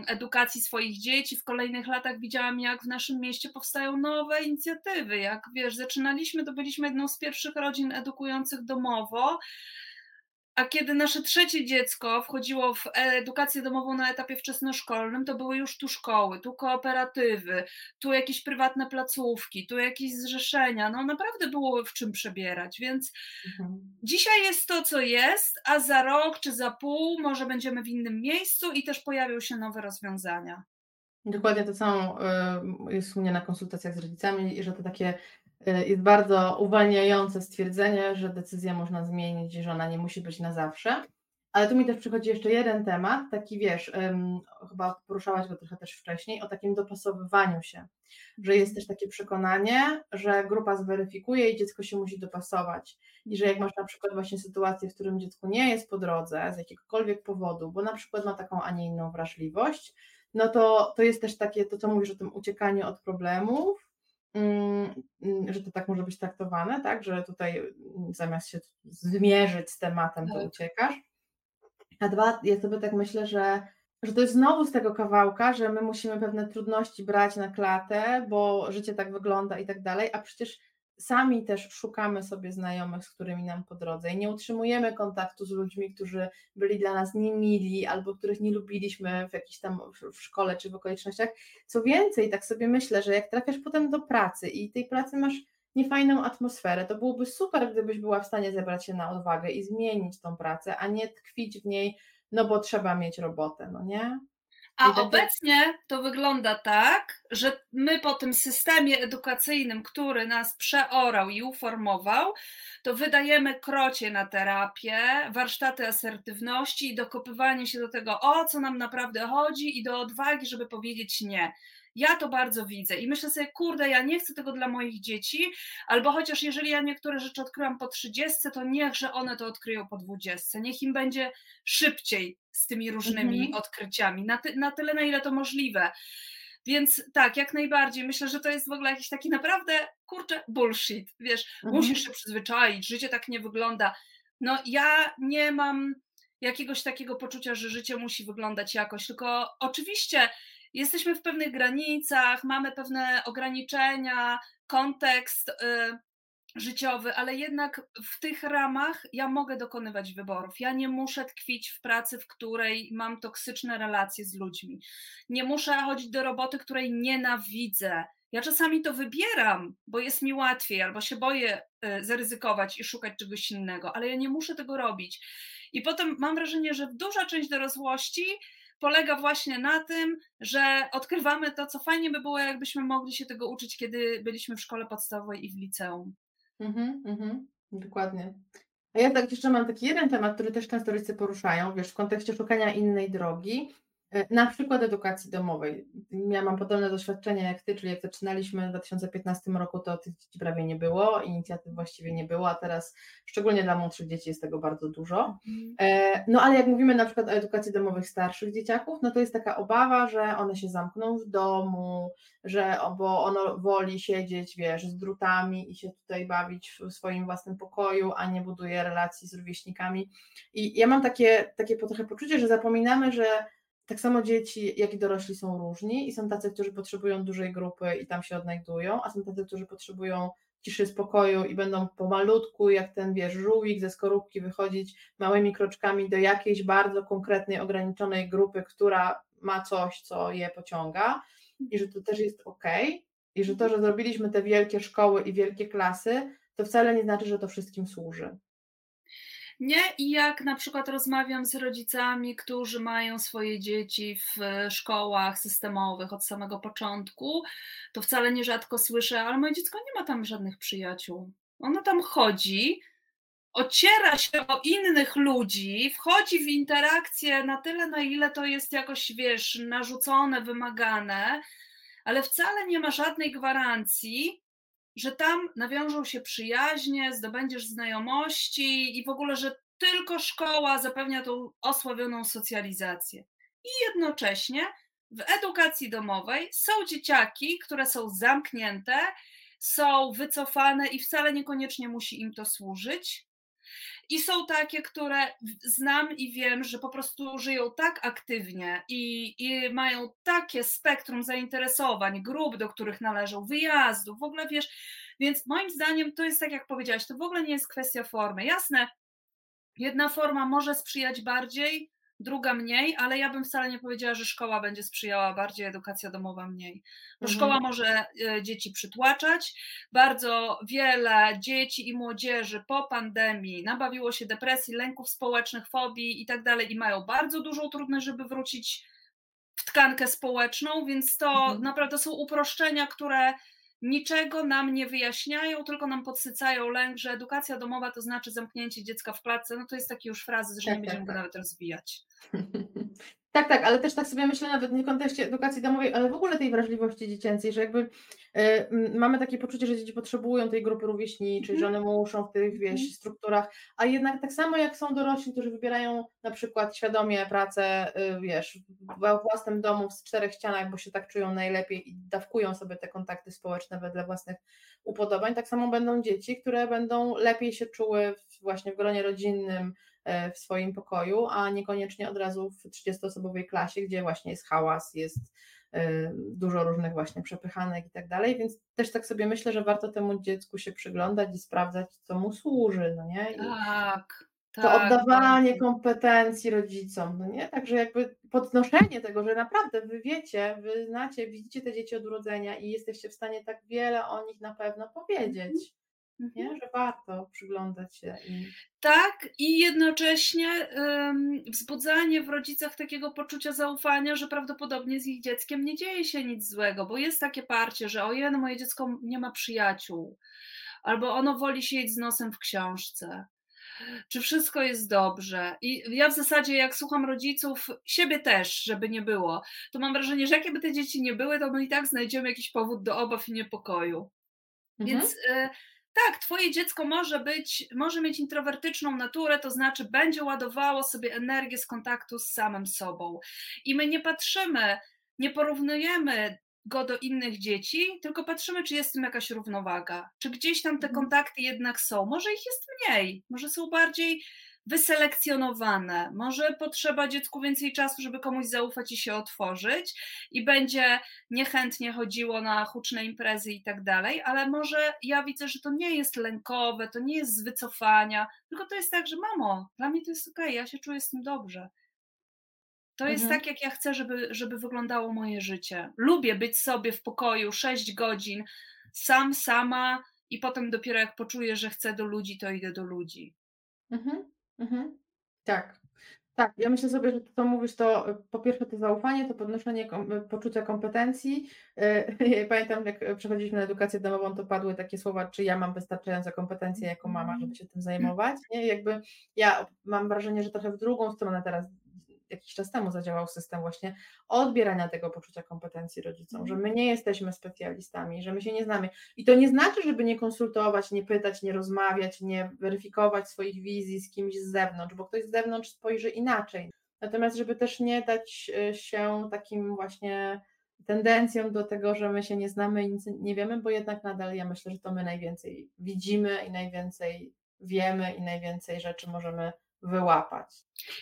edukacji swoich dzieci. W kolejnych latach widziałam, jak w naszym mieście powstają nowe inicjatywy. Jak wiesz, zaczynaliśmy, to byliśmy jedną z pierwszych rodzin edukujących domowo. A kiedy nasze trzecie dziecko wchodziło w edukację domową na etapie wczesnoszkolnym, to były już tu szkoły, tu kooperatywy, tu jakieś prywatne placówki, tu jakieś zrzeszenia. No naprawdę było w czym przebierać, więc mhm. dzisiaj jest to, co jest, a za rok czy za pół może będziemy w innym miejscu i też pojawią się nowe rozwiązania. Dokładnie to samo y, jest u mnie na konsultacjach z rodzicami, że to takie jest bardzo uwalniające stwierdzenie, że decyzję można zmienić, że ona nie musi być na zawsze. Ale tu mi też przychodzi jeszcze jeden temat, taki wiesz, chyba poruszałaś go trochę też wcześniej, o takim dopasowywaniu się, że jest też takie przekonanie, że grupa zweryfikuje i dziecko się musi dopasować. I że jak masz na przykład właśnie sytuację, w którym dziecku nie jest po drodze z jakiegokolwiek powodu, bo na przykład ma taką, a nie inną wrażliwość, no to, to jest też takie, to co mówisz o tym uciekaniu od problemów, że to tak może być traktowane, tak, że tutaj mm, zamiast się zmierzyć z tematem, to tak. uciekasz. A dwa, ja sobie tak myślę, że, że to jest znowu z tego kawałka, że my musimy pewne trudności brać na klatę, bo życie tak wygląda i tak dalej, a przecież sami też szukamy sobie znajomych, z którymi nam po drodze i nie utrzymujemy kontaktu z ludźmi, którzy byli dla nas niemili albo których nie lubiliśmy w jakiejś tam w szkole czy w okolicznościach. Co więcej, tak sobie myślę, że jak trafiasz potem do pracy i tej pracy masz niefajną atmosferę, to byłoby super, gdybyś była w stanie zebrać się na odwagę i zmienić tą pracę, a nie tkwić w niej, no bo trzeba mieć robotę, no nie? A obecnie to wygląda tak, że my po tym systemie edukacyjnym, który nas przeorał i uformował, to wydajemy krocie na terapię, warsztaty asertywności i dokopywanie się do tego, o co nam naprawdę chodzi i do odwagi, żeby powiedzieć nie. Ja to bardzo widzę i myślę sobie, kurde, ja nie chcę tego dla moich dzieci, albo chociaż jeżeli ja niektóre rzeczy odkryłam po 30, to niechże one to odkryją po 20. Niech im będzie szybciej z tymi różnymi mhm. odkryciami, na, ty, na tyle, na ile to możliwe. Więc tak, jak najbardziej. Myślę, że to jest w ogóle jakiś taki naprawdę, kurczę, bullshit. Wiesz, mhm. musisz się przyzwyczaić, życie tak nie wygląda. No ja nie mam jakiegoś takiego poczucia, że życie musi wyglądać jakoś, tylko oczywiście jesteśmy w pewnych granicach, mamy pewne ograniczenia, kontekst y, życiowy, ale jednak w tych ramach ja mogę dokonywać wyborów. Ja nie muszę tkwić w pracy, w której mam toksyczne relacje z ludźmi. Nie muszę chodzić do roboty, której nienawidzę. Ja czasami to wybieram, bo jest mi łatwiej, albo się boję y, zaryzykować i szukać czegoś innego, ale ja nie muszę tego robić. I potem mam wrażenie, że duża część dorosłości polega właśnie na tym, że odkrywamy to, co fajnie by było, jakbyśmy mogli się tego uczyć, kiedy byliśmy w szkole podstawowej i w liceum. Mhm, mhm, dokładnie. A ja tak jeszcze mam taki jeden temat, który też często rodzice poruszają, wiesz, w kontekście szukania innej drogi. E, na przykład edukacji domowej. Ja mam podobne doświadczenie jak Ty, czyli jak zaczynaliśmy w 2015 roku, to tych dzieci prawie nie było, inicjatyw właściwie nie było, a teraz szczególnie dla młodszych dzieci jest tego bardzo dużo. Mhm. E, no ale jak mówimy na przykład o edukacji domowych starszych dzieciaków, no to jest taka obawa, że one się zamkną w domu, że bo ono woli siedzieć, wiesz, z drutami i się tutaj bawić w swoim własnym pokoju, a nie buduje relacji z rówieśnikami. I ja mam takie, takie trochę poczucie, że zapominamy, że tak samo dzieci, jak i dorośli są różni i są tacy, którzy potrzebują dużej grupy i tam się odnajdują, a są tacy, którzy potrzebują ciszy, spokoju i będą pomalutku, jak ten, wiesz, żółwik ze skorupki wychodzić małymi kroczkami do jakiejś bardzo konkretnej, ograniczonej grupy, która ma coś, co je pociąga i że to też jest ok i że to, że zrobiliśmy te wielkie szkoły i wielkie klasy, to wcale nie znaczy, że to wszystkim służy. Nie, i jak na przykład rozmawiam z rodzicami, którzy mają swoje dzieci w szkołach systemowych od samego początku, to wcale nierzadko słyszę, ale moje dziecko nie ma tam żadnych przyjaciół. Ono tam chodzi, ociera się o innych ludzi, wchodzi w interakcję na tyle, na ile to jest jakoś, wiesz, narzucone, wymagane, ale wcale nie ma żadnej gwarancji, że tam nawiążą się przyjaźnie, zdobędziesz znajomości i w ogóle, że tylko szkoła zapewnia tą osławioną socjalizację. I jednocześnie w edukacji domowej są dzieciaki, które są zamknięte, są wycofane i wcale niekoniecznie musi im to służyć. I są takie, które znam i wiem, że po prostu żyją tak aktywnie i, i mają takie spektrum zainteresowań, grup, do których należą, wyjazdów, w ogóle wiesz. Więc moim zdaniem to jest tak, jak powiedziałaś, to w ogóle nie jest kwestia formy. Jasne, Jedna forma może sprzyjać bardziej, druga mniej, ale ja bym wcale nie powiedziała, że szkoła będzie sprzyjała bardziej, edukacja domowa mniej. Bo mhm. szkoła może e, dzieci przytłaczać. Bardzo wiele dzieci i młodzieży po pandemii nabawiło się depresji, lęków społecznych, fobii i tak dalej i mają bardzo dużą trudność, żeby wrócić w tkankę społeczną, więc to mhm. naprawdę są uproszczenia, które niczego nam nie wyjaśniają, tylko nam podsycają lęk, że edukacja domowa to znaczy zamknięcie dziecka w klatce. No to jest taki już frazy, że tak, nie będziemy tak, go tak. nawet rozwijać. Tak, tak, ale też tak sobie myślę nawet nie w kontekście edukacji domowej, ale w ogóle tej wrażliwości dziecięcej, że jakby y, mamy takie poczucie, że dzieci potrzebują tej grupy rówieśniczej, mm. że one muszą w tych wieś, mhm. strukturach, a jednak tak samo jak są dorośli, którzy wybierają na przykład świadomie pracę, y, wiesz, w własnym domu w czterech ścianach, bo się tak czują najlepiej i dawkują sobie te kontakty społeczne wedle własnych upodobań, tak samo będą dzieci, które będą lepiej się czuły właśnie w gronie rodzinnym, w swoim pokoju, a niekoniecznie od razu w 30-osobowej klasie, gdzie właśnie jest hałas, jest e, dużo różnych właśnie przepychanek i tak dalej, więc też tak sobie myślę, że warto temu dziecku się przyglądać i sprawdzać, co mu służy, no nie? I tak. To tak, oddawanie tak. kompetencji rodzicom, no nie? Także jakby podnoszenie tego, że naprawdę wy wiecie, wy znacie, widzicie te dzieci od urodzenia i jesteście w stanie tak wiele o nich na pewno powiedzieć. Nie? Mhm. Że warto przyglądać się. I... Tak, i jednocześnie um, wzbudzanie w rodzicach takiego poczucia zaufania, że prawdopodobnie z ich dzieckiem nie dzieje się nic złego, bo jest takie parcie, że ojej, no moje dziecko nie ma przyjaciół, albo ono woli siedzieć z nosem w książce. Czy wszystko jest dobrze? I ja w zasadzie, jak słucham rodziców, siebie też, żeby nie było, to mam wrażenie, że jakie by te dzieci nie były, to my i tak znajdziemy jakiś powód do obaw i niepokoju. Mhm. Więc y, tak, twoje dziecko może być, może mieć introwertyczną naturę, to znaczy będzie ładowało sobie energię z kontaktu z samym sobą. I my nie patrzymy, nie porównujemy go do innych dzieci, tylko patrzymy, czy jest w tym jakaś równowaga, czy gdzieś tam te mhm. kontakty jednak są. Może ich jest mniej, może są bardziej wyselekcjonowane. Może potrzeba dziecku więcej czasu, żeby komuś zaufać i się otworzyć, i będzie niechętnie chodziło na huczne imprezy i tak dalej, ale może ja widzę, że to nie jest lękowe, to nie jest z wycofania, tylko to jest tak, że mamo, dla mnie to jest okej, okay, ja się czuję z tym dobrze. To mhm. jest tak, jak ja chcę, żeby, żeby wyglądało moje życie. Lubię być sobie w pokoju 6 godzin, sam, sama, i potem dopiero jak poczuję, że chcę do ludzi, to idę do ludzi. Mhm. Mhm. Tak. Tak, ja myślę sobie, że to, co mówisz, to e, po pierwsze to zaufanie, to podnoszenie kom e, poczucia kompetencji. Ja pamiętam, jak przechodziliśmy na edukację domową, to padły takie słowa, czy ja mam wystarczające kompetencje jako mama, żeby się tym zajmować. Nie? Jakby ja mam wrażenie, że trochę w drugą stronę teraz jakiś czas temu zadziałał system właśnie odbierania tego poczucia kompetencji rodzicom, że my nie jesteśmy specjalistami, że my się nie znamy. I to nie znaczy, żeby nie konsultować, nie pytać, nie rozmawiać, nie weryfikować swoich wizji z kimś z zewnątrz, bo ktoś z zewnątrz spojrzy inaczej. Natomiast, żeby też nie dać e, się takim właśnie tendencją do tego, że my się nie znamy i nic nie wiemy, bo jednak nadal ja myślę, że to my najwięcej widzimy i najwięcej wiemy i najwięcej rzeczy możemy wyłapać.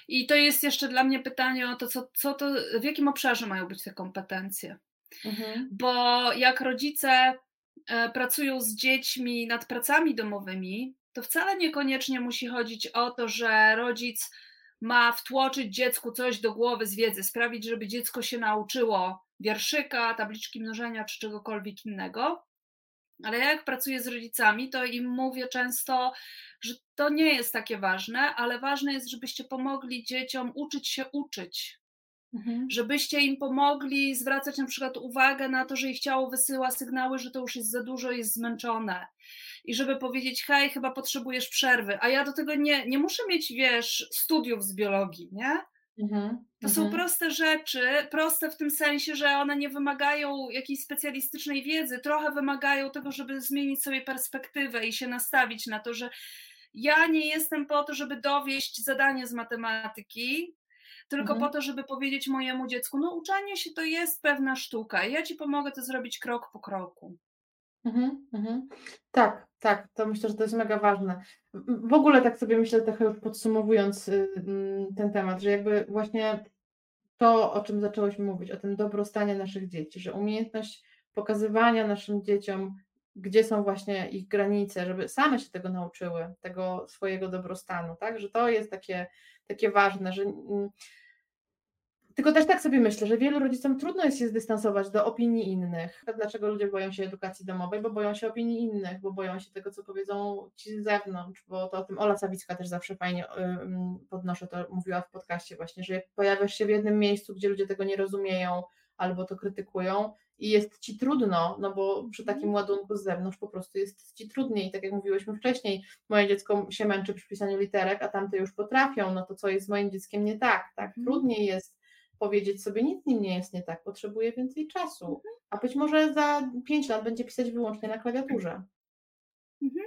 I to jest jeszcze dla mnie pytanie o to, co, co to, w jakim obszarze mają być te kompetencje. Mhm. Bo jak rodzice e, pracują z dziećmi nad pracami domowymi, to wcale niekoniecznie musi chodzić o to, że rodzic ma wtłoczyć dziecku coś do głowy z wiedzy, sprawić, żeby dziecko się nauczyło wierszyka, tabliczki mnożenia czy czegokolwiek innego. Ale ja jak pracuję z rodzicami, to im mówię często, że to nie jest takie ważne, ale ważne jest, żebyście pomogli dzieciom uczyć się uczyć. Mhm. Żebyście im pomogli zwracać na przykład uwagę na to, że ich ciało wysyła sygnały, że to już jest za dużo, jest zmęczone. I żeby powiedzieć, hej, chyba potrzebujesz przerwy. A ja do tego nie, nie muszę mieć, wiesz, studiów z biologii, nie? Mhm, to są mhm. proste rzeczy, proste w tym sensie, że one nie wymagają jakiejś specjalistycznej wiedzy, trochę wymagają tego, żeby zmienić sobie perspektywę i się nastawić na to, że ja nie jestem po to, żeby dowieść zadanie z matematyki, tylko mhm. po to, żeby powiedzieć mojemu dziecku, no uczenie się to jest pewna sztuka, ja ci pomogę to zrobić krok po kroku. Mhm, mhm. Tak, tak, to myślę, że to jest mega ważne. W ogóle tak sobie myślę, trochę już podsumowując y, ten temat, że jakby właśnie to, o czym zaczęłaś mówić, o tym dobrostanie naszych dzieci, że umiejętność pokazywania naszym dzieciom gdzie są właśnie ich granice, żeby same się tego nauczyły, tego swojego dobrostanu, tak? Że to jest takie, takie ważne, że tylko też tak sobie myślę, że wielu rodzicom trudno jest się zdystansować do opinii innych. Dlaczego ludzie boją się edukacji domowej? Bo boją się opinii innych, bo boją się tego, co powiedzą ci z zewnątrz, bo to o tym Ola Sawicka też zawsze fajnie podnoszę, to mówiła w podcaście właśnie, że jak pojawiasz się w jednym miejscu, gdzie ludzie tego nie rozumieją albo to krytykują i jest ci trudno, no bo przy takim mhm. ładunku z zewnątrz po prostu jest ci trudniej. Tak jak mówiłyśmy wcześniej, moje dziecko się męczy przy pisaniu literek, a tamte już potrafią, no to co jest z moim dzieckiem nie tak, tak? Mhm. Trudniej jest powiedzieć sobie, nic nim nie jest nie tak, potrzebuje więcej czasu. Mhm. A być może za 5 lat będzie pisać wyłącznie na klawiaturze. Mhm.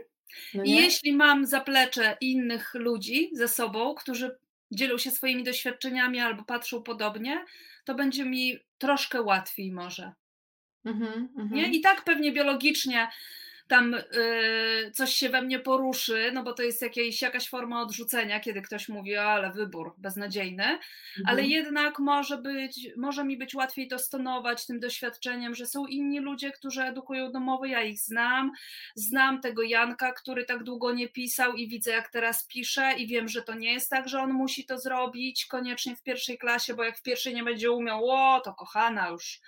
No Jeśli mam zaplecze innych ludzi ze sobą, którzy dzielą się swoimi doświadczeniami albo patrzą podobnie, to będzie mi troszkę łatwiej może. Mhm, nie? I tak pewnie biologicznie tam y, coś się we mnie poruszy, no bo to jest jakieś, jakaś forma odrzucenia, kiedy ktoś mówi, ale wybór beznadziejny, mhm. ale jednak może być, może mi być łatwiej to stonować tym doświadczeniem, że są inni ludzie, którzy edukują domowe, ja ich znam, znam tego Janka, który tak długo nie pisał i widzę jak teraz pisze i wiem, że to nie jest tak, że on musi to zrobić koniecznie w pierwszej klasie, bo jak w pierwszej nie będzie umiał, o to kochana już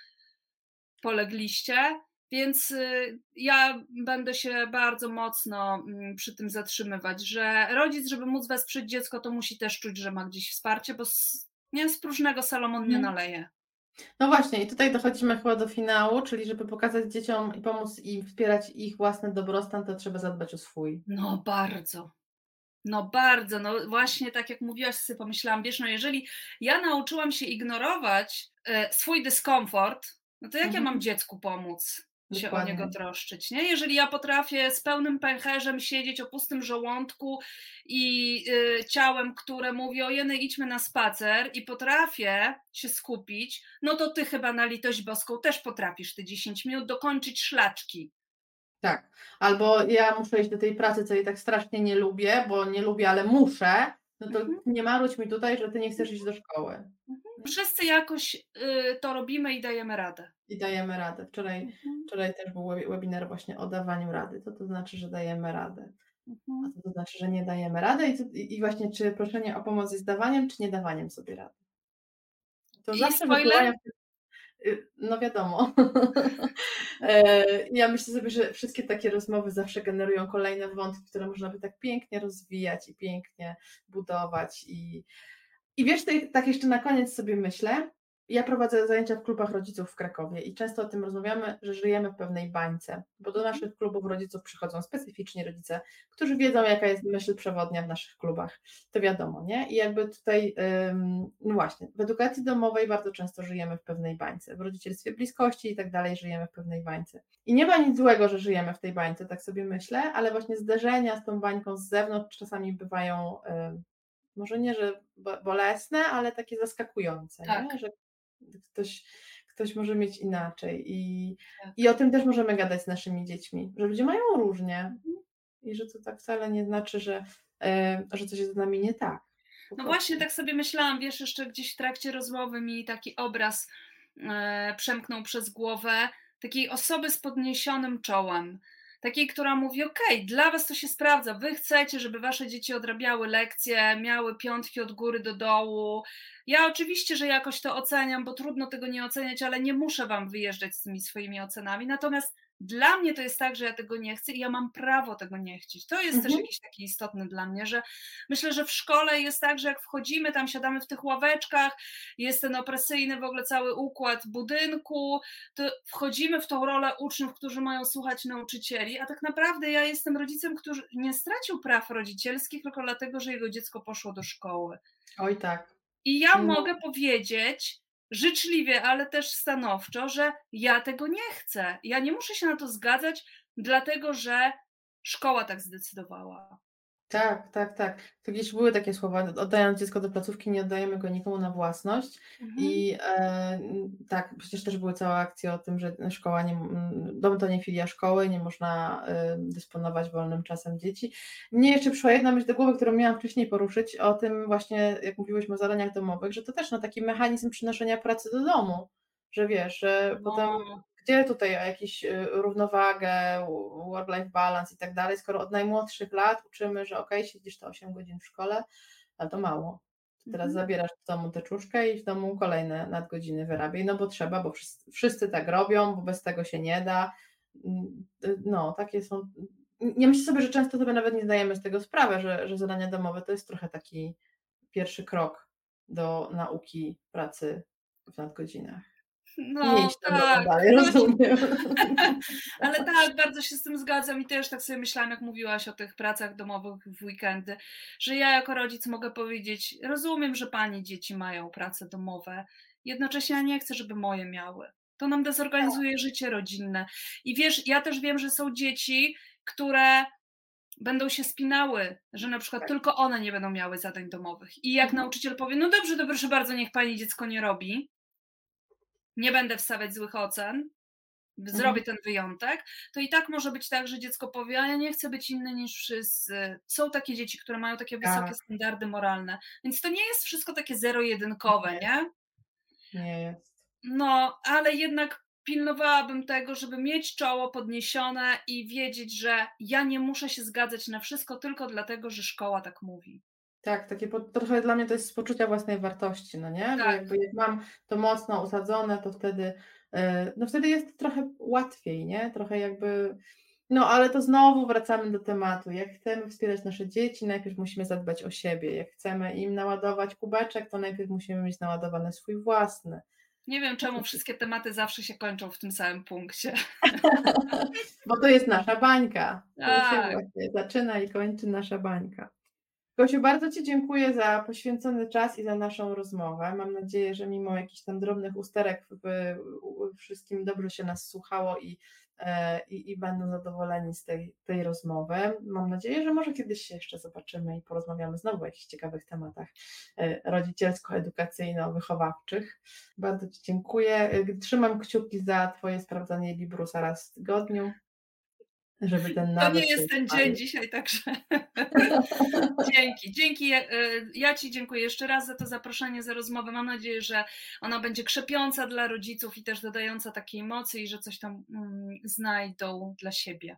polegliście, więc y, ja będę się bardzo mocno mm, przy tym zatrzymywać, że rodzic, żeby móc wesprzeć dziecko, to musi też czuć, że ma gdzieś wsparcie, bo z, nie z próżnego Salomon nie mhm. naleje. No właśnie, i tutaj dochodzimy chyba do finału, czyli żeby pokazać dzieciom i pomóc im wspierać ich własny dobrostan, to trzeba zadbać o swój. No bardzo. No bardzo, no właśnie tak jak mówiłaś, sobie pomyślałam, wiesz, no jeżeli ja nauczyłam się ignorować e, swój dyskomfort, no to jak mhm. ja mam mhm. dziecku pomóc? Się Dokładnie. o niego troszczyć. Nie? Jeżeli ja potrafię z pełnym pęcherzem siedzieć o pustym żołądku i y, ciałem, które mówi, o jeny, idźmy na spacer i potrafię się skupić, no to ty chyba na litość boską też potrafisz te 10 minut dokończyć szlaczki. Tak, albo ja muszę iść do tej pracy, co jej tak strasznie nie lubię, bo nie lubię, ale muszę, no to mhm. nie marudź mi tutaj, że ty nie chcesz iść do szkoły. Mhm. Wszyscy jakoś y, to robimy i dajemy radę. I dajemy radę. Wczoraj, mhm. wczoraj też był webinar właśnie o dawaniu rady. Co to znaczy, że dajemy radę? Mhm. A co to znaczy, że nie dajemy rady? I, I, właśnie czy proszenie o pomoc jest dawaniem, czy nie dawaniem sobie rady? To I zawsze spoiler? Y, no wiadomo. E, ja myślę sobie, że wszystkie takie rozmowy zawsze generują kolejne wątki, które można by tak pięknie rozwijać i pięknie budować. I, i wiesz, tak jeszcze na koniec sobie myślę, ja prowadzę zajęcia w klubach rodziców w Krakowie i często o tym rozmawiamy, że żyjemy w pewnej bańce, bo do naszych klubów rodziców przychodzą specyficzni rodzice, którzy wiedzą, jaka jest myśl przewodnia w naszych klubach. To wiadomo, nie? I jakby tutaj, no właśnie, w edukacji domowej bardzo często żyjemy w pewnej bańce, w rodzicielstwie bliskości i tak dalej żyjemy w pewnej bańce. I nie ma nic złego, że żyjemy w tej bańce, tak sobie myślę, ale właśnie zderzenia z tą bańką z zewnątrz czasami bywają może nie, że bolesne, ale takie zaskakujące, tak. że ktoś, ktoś może mieć inaczej. I, tak. I o tym też możemy gadać z naszymi dziećmi, że ludzie mają różnie i że to tak wcale nie znaczy, że, e, że coś jest z nami nie tak. No właśnie, tak sobie myślałam, wiesz, jeszcze gdzieś w trakcie rozmowy mi taki obraz e, przemknął przez głowę takiej osoby z podniesionym czołem takiej, która mówi: OK, dla was to się sprawdza, wy chcecie, żeby wasze dzieci odrabiały lekcje, miały piątki od góry do dołu. Ja oczywiście, że jakoś to oceniam, bo trudno tego nie oceniać, ale nie muszę wam wyjeżdżać z tymi swoimi ocenami. Natomiast dla mnie to jest tak, że ja tego nie chcę i ja mam prawo tego nie chcieć. To jest mhm. też jakiś taki istotny dla mnie, że myślę, że w szkole jest tak, że jak wchodzimy, tam siadamy w tych ławeczkach, jest ten opresyjny w ogóle cały układ budynku, to wchodzimy w tą rolę uczniów, którzy mają słuchać nauczycieli, a tak naprawdę ja jestem rodzicem, który nie stracił praw rodzicielskich tylko dlatego, że jego dziecko poszło do szkoły. Oj tak. I ja no. mogę powiedzieć, życzliwie, ale też stanowczo, że ja tego nie chcę. Ja nie muszę się na to zgadzać, dlatego że szkoła tak zdecydowała. Tak, tak, tak. To gdzieś były takie słowa, oddając dziecko do placówki, nie oddajemy go nikomu na własność. Mhm. I e, tak, przecież też były całe akcje o tym, że szkoła nie, dom to nie filia szkoły, nie można e, dysponować wolnym czasem dzieci. Mnie jeszcze przyszła jedna myśl do głowy, którą miałam wcześniej poruszyć, o tym właśnie, jak mówiłyśmy o zadaniach domowych, że to też no, taki mechanizm przynoszenia pracy do domu że wiesz, że no. potem gdzie tutaj o jakąś y, równowagę, work-life balance i tak dalej, skoro od najmłodszych lat uczymy, że ok, siedzisz to 8 godzin w szkole, ale to mało. Teraz mhm. zabierasz w domu teczuszkę i w domu kolejne nadgodziny wyrabiaj, no bo trzeba, bo wszyscy, wszyscy tak robią, bo bez tego się nie da. Mm, no, takie są. Ja myślę sobie, że często sobie nawet nie zdajemy z tego sprawę, że, że zadania domowe to jest trochę taki pierwszy krok do nauki pracy w nadgodzinach. No, tak. Dalej, rozumiem. Ale tak, bardzo się z tym zgadzam i też tak sobie myślałam, jak mówiłaś o tych pracach domowych w weekendy, że ja jako rodzic mogę powiedzieć, rozumiem, że pani dzieci mają prace domowe, jednocześnie ja nie chcę, żeby moje miały. To nam dezorganizuje tak. życie rodzinne. I wiesz, ja też wiem, że są dzieci, które będą się spinały, że na przykład tak. tylko one nie będą miały zadań domowych. I jak mhm. nauczyciel powie, no dobrze, to proszę bardzo, niech pani dziecko nie robi, nie będę wstawiać złych ocen, zrobię mhm. ten wyjątek, to i tak może być tak, że dziecko powie, a ja nie chcę być inny niż wszyscy. Są takie dzieci, które mają takie wysokie tak. standardy moralne, więc to nie jest wszystko takie zero-jedynkowe, nie? Nie, nie jest. No, ale jednak pilnowałabym tego, żeby mieć czoło podniesione i wiedzieć, że ja nie muszę się zgadzać na wszystko tylko dlatego, że szkoła tak mówi. Tak, takie po, trochę dla mnie to jest z poczucia własnej wartości, no nie? Tak. Jakby jak mam to mocno usadzone, to wtedy, e, no wtedy jest trochę łatwiej, nie? Trochę jakby, no ale to znowu wracamy do tematu. Jak chcemy wspierać nasze dzieci, najpierw musimy zadbać o siebie. Jak chcemy im naładować kubeczek, to najpierw musimy mieć naładowany swój własny. Nie wiem, czemu wszystkie tematy zawsze się kończą w tym samym punkcie. Bo to jest nasza bańka. To tak. się właśnie zaczyna i kończy nasza bańka. Gosiu, bardzo Ci dziękuję za poświęcony czas i za naszą rozmowę. Mam nadzieję, że mimo jakichś tam drobnych usterek wszystkim dobrze się nas słuchało i, e, i, i będą zadowoleni z tej, tej rozmowy. Mam nadzieję, że może kiedyś się jeszcze zobaczymy i porozmawiamy znowu o jakichś ciekawych tematach e, rodzicielsko-edukacyjno-wychowawczych. Bardzo Ci dziękuję. Trzymam kciuki za Twoje sprawdzanie Librusa raz w tygodniu żeby ten To nie jest ten dzień dzisiaj, także dzięki. Dzięki. E, ja Ci dziękuję jeszcze raz za to zaproszenie, za rozmowę. Mam nadzieję, że ona będzie krzepiąca dla rodziców i też dodająca takiej mocy i że coś tam mm, znajdą dla siebie.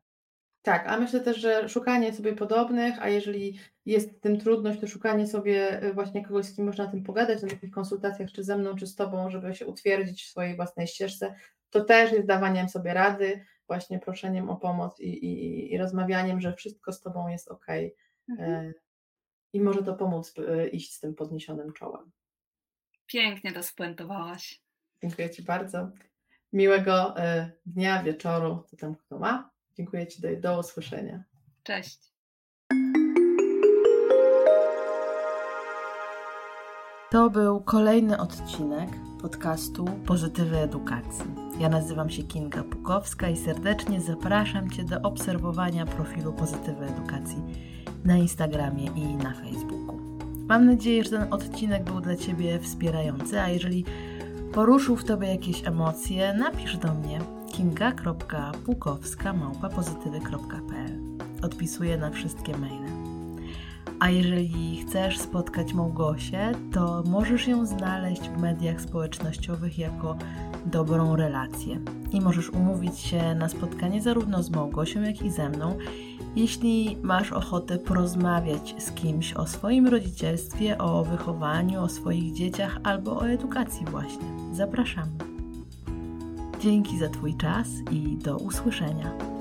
Tak, a myślę też, że szukanie sobie podobnych, a jeżeli jest w tym trudność, to szukanie sobie e, właśnie kogoś, z kim można o tym pogadać na takich konsultacjach, czy ze mną, czy z Tobą, żeby się utwierdzić w swojej własnej ścieżce, to też jest dawaniem sobie rady, właśnie proszeniem o pomoc i, i, i rozmawianiem, że wszystko z Tobą jest ok. Mhm. I może to pomóc e, iść z tym podniesionym czołem. Pięknie to spuentowałaś. Dziękuję Ci bardzo. Miłego e, dnia, wieczoru, co tam kto ma. Dziękuję Ci, do, do usłyszenia. Cześć. To był kolejny odcinek podcastu Pozytywy Edukacji. Ja nazywam się Kinga Pukowska i serdecznie zapraszam Cię do obserwowania profilu Pozytywy Edukacji na Instagramie i na Facebooku. Mam nadzieję, że ten odcinek był dla Ciebie wspierający, a jeżeli poruszył w Tobie jakieś emocje, napisz do mnie kinga.pukowska.pozytywy.pl Odpisuję na wszystkie maile. A jeżeli chcesz spotkać Małgosię, to możesz ją znaleźć w mediach społecznościowych jako dobrą relację. I możesz umówić się na spotkanie zarówno z Małgosią, jak i ze mną, jeśli masz ochotę porozmawiać z kimś o swoim rodzicielstwie, o wychowaniu, o swoich dzieciach albo o edukacji właśnie. Zapraszam. Dzięki za Twój czas i do usłyszenia.